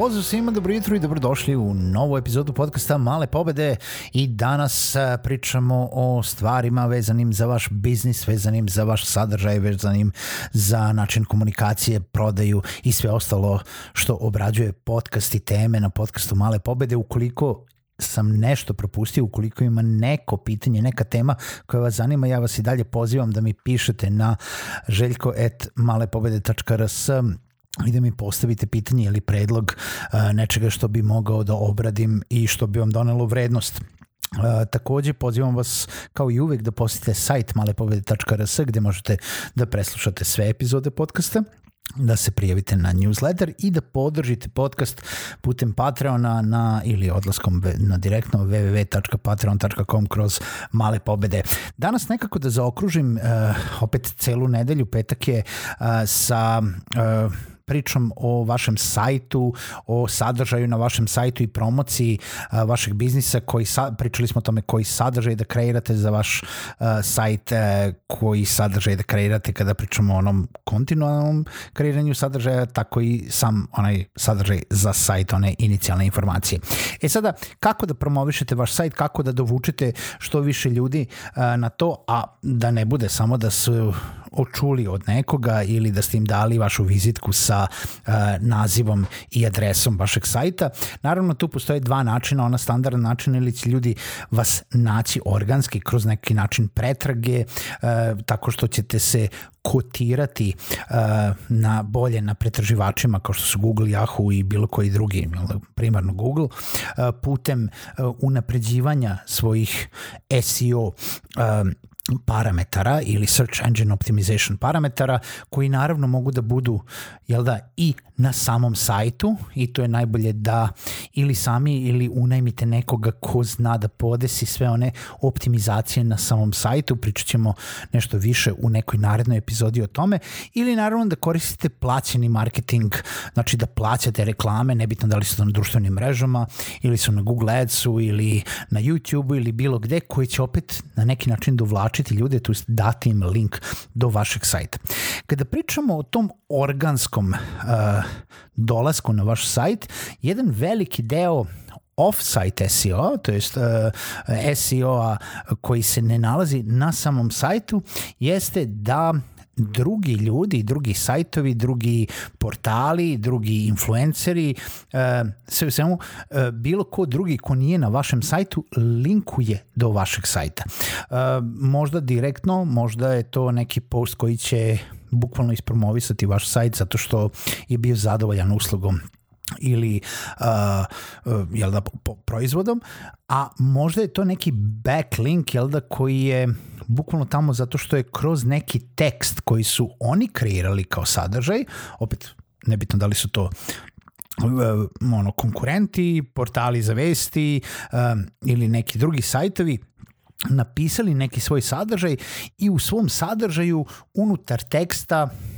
Pozdrav svima, dobro jutro i dobrodošli u novu epizodu podcasta Male pobede i danas pričamo o stvarima vezanim za vaš biznis, vezanim za vaš sadržaj, vezanim za način komunikacije, prodaju i sve ostalo što obrađuje podcast i teme na podcastu Male pobede. Ukoliko sam nešto propustio, ukoliko ima neko pitanje, neka tema koja vas zanima, ja vas i dalje pozivam da mi pišete na željko.malepobede.rs i da mi postavite pitanje ili predlog uh, nečega što bi mogao da obradim i što bi vam donelo vrednost. Uh, takođe pozivam vas kao i uvek da posjetite sajt malepovede.rs gde možete da preslušate sve epizode podcasta da se prijavite na newsletter i da podržite podcast putem Patreona na, ili odlaskom na direktno www.patreon.com kroz male pobede. Danas nekako da zaokružim uh, opet celu nedelju, petak je uh, sa uh, pričam o vašem sajtu, o sadržaju na vašem sajtu i promociji a, vašeg biznisa, koji sa, pričali smo o tome koji sadržaj da kreirate za vaš a, sajt, e, koji sadržaj da kreirate kada pričamo o onom kontinualnom kreiranju sadržaja, tako i sam onaj sadržaj za sajt, one inicijalne informacije. E sada, kako da promovišete vaš sajt, kako da dovučete što više ljudi na to, a da ne bude samo da su očuli od nekoga ili da ste im dali vašu vizitku sa uh, nazivom i adresom vašeg sajta. Naravno, tu postoje dva načina, ona standardan način ili će ljudi vas naći organski kroz neki način pretrage, uh, tako što ćete se kotirati uh, na bolje na pretraživačima kao što su Google, Yahoo i bilo koji drugi, primarno Google, uh, putem uh, unapređivanja svojih SEO uh, parametara ili search engine optimization parametara koji naravno mogu da budu jel da i na samom sajtu i to je najbolje da ili sami ili unajmite nekoga ko zna da podesi sve one optimizacije na samom sajtu, pričat ćemo nešto više u nekoj narednoj epizodi o tome. Ili naravno da koristite plaćeni marketing, znači da plaćate reklame, nebitno da li su na društvenim mrežama ili su na Google Adsu ili na YouTubeu ili bilo gde koji će opet na neki način dovlačiti ljude, to dati im link do vašeg sajta. Kada pričamo o tom organskom uh, dolasku na vaš sajt, jedan veliki deo off-site SEO, to jest uh, SEO-a koji se ne nalazi na samom sajtu, jeste da drugi ljudi, drugi sajtovi, drugi portali, drugi influenceri, uh, sve u svemu, uh, bilo ko drugi ko nije na vašem sajtu linkuje do vašeg sajta. Uh, možda direktno, možda je to neki post koji će bukvalno ispromovisati vaš sajt zato što je bio zadovoljan uslugom ili uh, uh, jel da, po, proizvodom, a možda je to neki backlink jel da, koji je bukvalno tamo zato što je kroz neki tekst koji su oni kreirali kao sadržaj, opet nebitno da li su to uh, ono, konkurenti, portali za vesti um, ili neki drugi sajtovi, napisali neki svoj sadržaj i u svom sadržaju unutar teksta uh,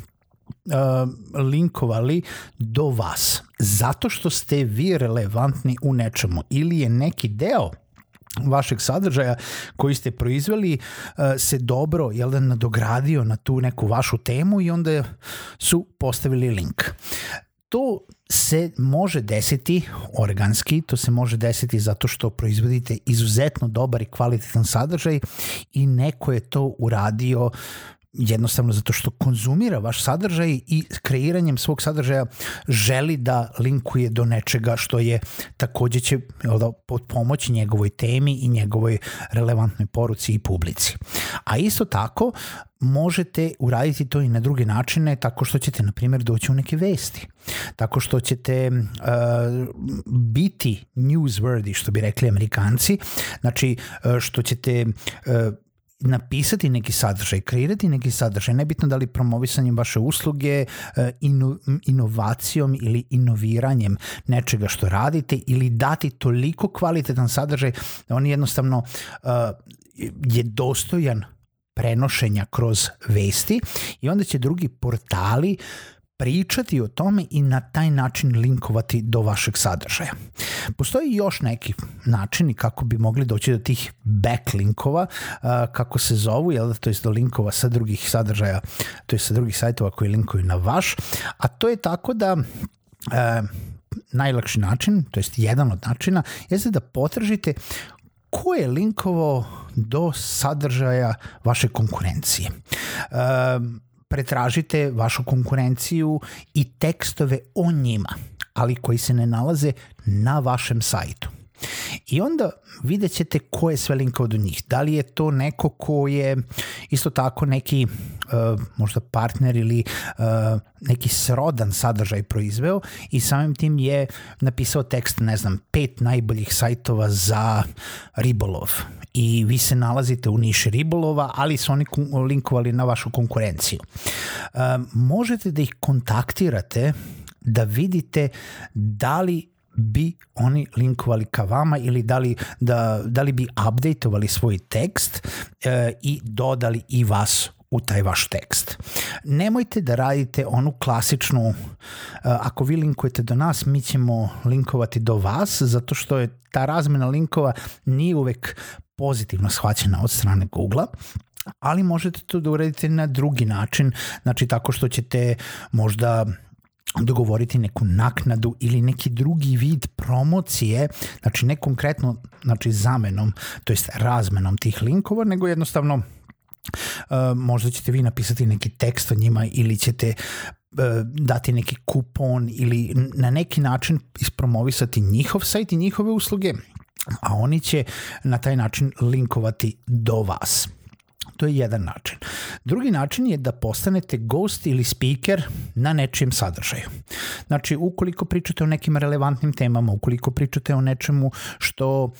linkovali do vas. Zato što ste vi relevantni u nečemu ili je neki deo vašeg sadržaja koji ste proizveli uh, se dobro jel da nadogradio na tu neku vašu temu i onda su postavili link. To se može desiti organski, to se može desiti zato što proizvodite izuzetno dobar i kvalitetan sadržaj i neko je to uradio jednostavno zato što konzumira vaš sadržaj i kreiranjem svog sadržaja želi da linkuje do nečega što je takođe će da, pod pomoći njegovoj temi i njegovoj relevantnoj poruci i publici. A isto tako možete uraditi to i na druge načine tako što ćete na primjer doći u neke vesti tako što ćete uh, biti newsworthy što bi rekli amerikanci znači uh, što ćete uh, napisati neki sadržaj, kreirati neki sadržaj, nebitno da li promovisanjem vaše usluge, e, ino, inovacijom ili inoviranjem nečega što radite ili dati toliko kvalitetan sadržaj da on jednostavno uh, je dostojan prenošenja kroz vesti i onda će drugi portali pričati o tome i na taj način linkovati do vašeg sadržaja. Postoji još neki načini kako bi mogli doći do tih backlinkova, kako se zovu, jel, to je do linkova sa drugih sadržaja, to je sa drugih sajtova koji linkuju na vaš, a to je tako da e, najlakši način, to jest jedan od načina, jeste da potražite ko je linkovao do sadržaja vaše konkurencije. E, pretražite vašu konkurenciju i tekstove o njima, ali koji se ne nalaze na vašem sajtu. I onda vidjet ćete ko je sve linkao do njih. Da li je to neko ko je isto tako neki uh, možda partner ili uh, neki srodan sadržaj proizveo i samim tim je napisao tekst, ne znam, pet najboljih sajtova za ribolov i vi se nalazite u niši ribolova, ali su oni linkovali na vašu konkurenciju. Uh, možete da ih kontaktirate da vidite da li bi oni linkovali ka vama ili da li, da, da li bi updateovali svoj tekst e, i dodali i vas u taj vaš tekst. Nemojte da radite onu klasičnu, e, ako vi linkujete do nas, mi ćemo linkovati do vas, zato što je ta razmena linkova nije uvek pozitivno shvaćena od strane Google-a, ali možete to da uradite na drugi način, znači tako što ćete možda dogovoriti neku naknadu ili neki drugi vid promocije, znači ne konkretno znači zamenom, to jest razmenom tih linkova, nego jednostavno uh, možda ćete vi napisati neki tekst o njima ili ćete uh, dati neki kupon ili na neki način ispromovisati njihov sajt i njihove usluge, a oni će na taj način linkovati do vas. To je jedan način. Drugi način je da postanete gost ili speaker na nečijem sadržaju. Znači, ukoliko pričate o nekim relevantnim temama, ukoliko pričate o nečemu što uh,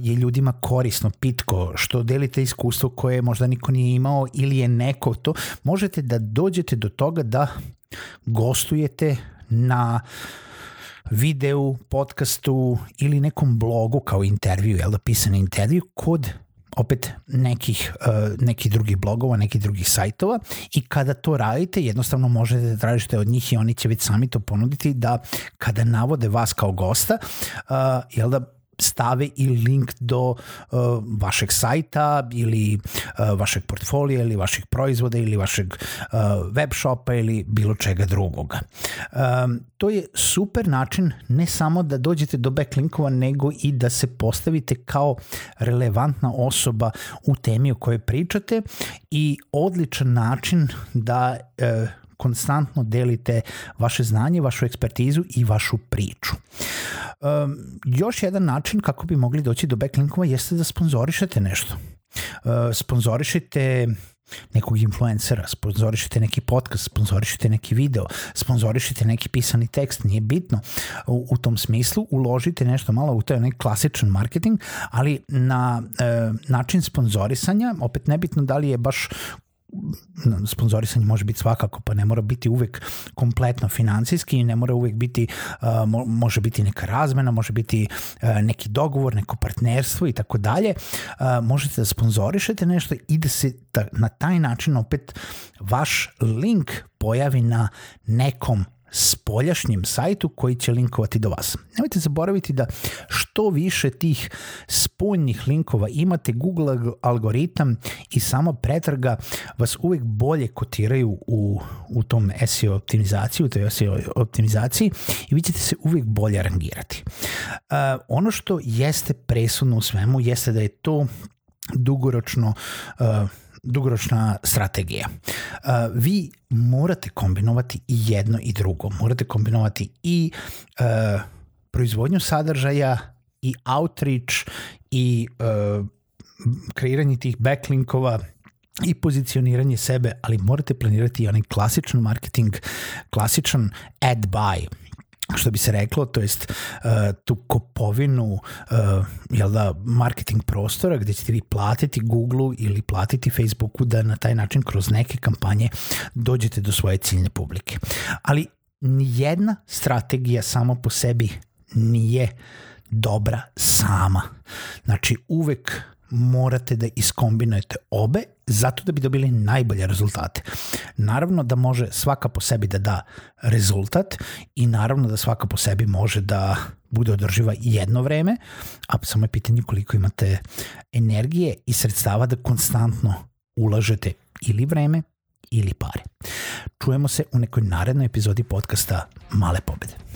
je ljudima korisno, pitko, što delite iskustvo koje možda niko nije imao ili je neko to, možete da dođete do toga da gostujete na videu, podcastu ili nekom blogu kao intervju, jel da pisan intervju kod opet nekih, uh, nekih drugih blogova, nekih drugih sajtova. I kada to radite jednostavno možete da tražite od njih i oni će već sami to ponuditi da kada navode vas kao gosta, uh, jel da stave i link do uh, vašeg sajta ili uh, vašeg portfolija ili vaših proizvoda ili vašeg uh, web shopa ili bilo čega drugog. Um, to je super način ne samo da dođete do backlinkova nego i da se postavite kao relevantna osoba u temi o kojoj pričate i odličan način da uh, konstantno delite vaše znanje, vašu ekspertizu i vašu priču. Um, još jedan način kako bi mogli doći do backlinkova jeste da sponzorišete nešto. Uh, sponzorišite nekog influencera, sponzorišite neki podcast, sponzorišite neki video, sponzorišite neki pisani tekst, nije bitno u, u tom smislu, uložite nešto malo u to je neki klasičan marketing, ali na e, način sponzorisanja, opet nebitno da li je baš sponzorisanje može biti svakako, pa ne mora biti uvek kompletno financijski, ne mora uvek biti, može biti neka razmena, može biti neki dogovor, neko partnerstvo i tako dalje. Možete da sponzorišete nešto i da se na taj način opet vaš link pojavi na nekom spoljašnjem sajtu koji će linkovati do vas. Nemojte zaboraviti da što više tih spoljnih linkova imate, Google algoritam i samo pretraga vas uvek bolje kotiraju u, u tom SEO optimizaciji, u toj SEO optimizaciji i vi ćete se uvek bolje rangirati. Uh, ono što jeste presudno u svemu jeste da je to dugoročno uh, dugoročna strategija. Uh, vi morate kombinovati i jedno i drugo. Morate kombinovati i uh, proizvodnju sadržaja i outreach i uh, kreiranje tih backlinkova i pozicioniranje sebe, ali morate planirati i onaj klasičan marketing, klasičan ad buy, što bi se reklo, to jest uh, tu kopovinu uh, jel da, marketing prostora gde ćete vi platiti Google ili platiti Facebooku da na taj način kroz neke kampanje dođete do svoje ciljne publike. Ali nijedna strategija samo po sebi nije dobra sama. Znači uvek morate da iskombinujete obe zato da bi dobili najbolje rezultate. Naravno da može svaka po sebi da da rezultat i naravno da svaka po sebi može da bude održiva jedno vreme, a samo je pitanje koliko imate energije i sredstava da konstantno ulažete ili vreme ili pare. Čujemo se u nekoj narednoj epizodi podcasta Male pobede.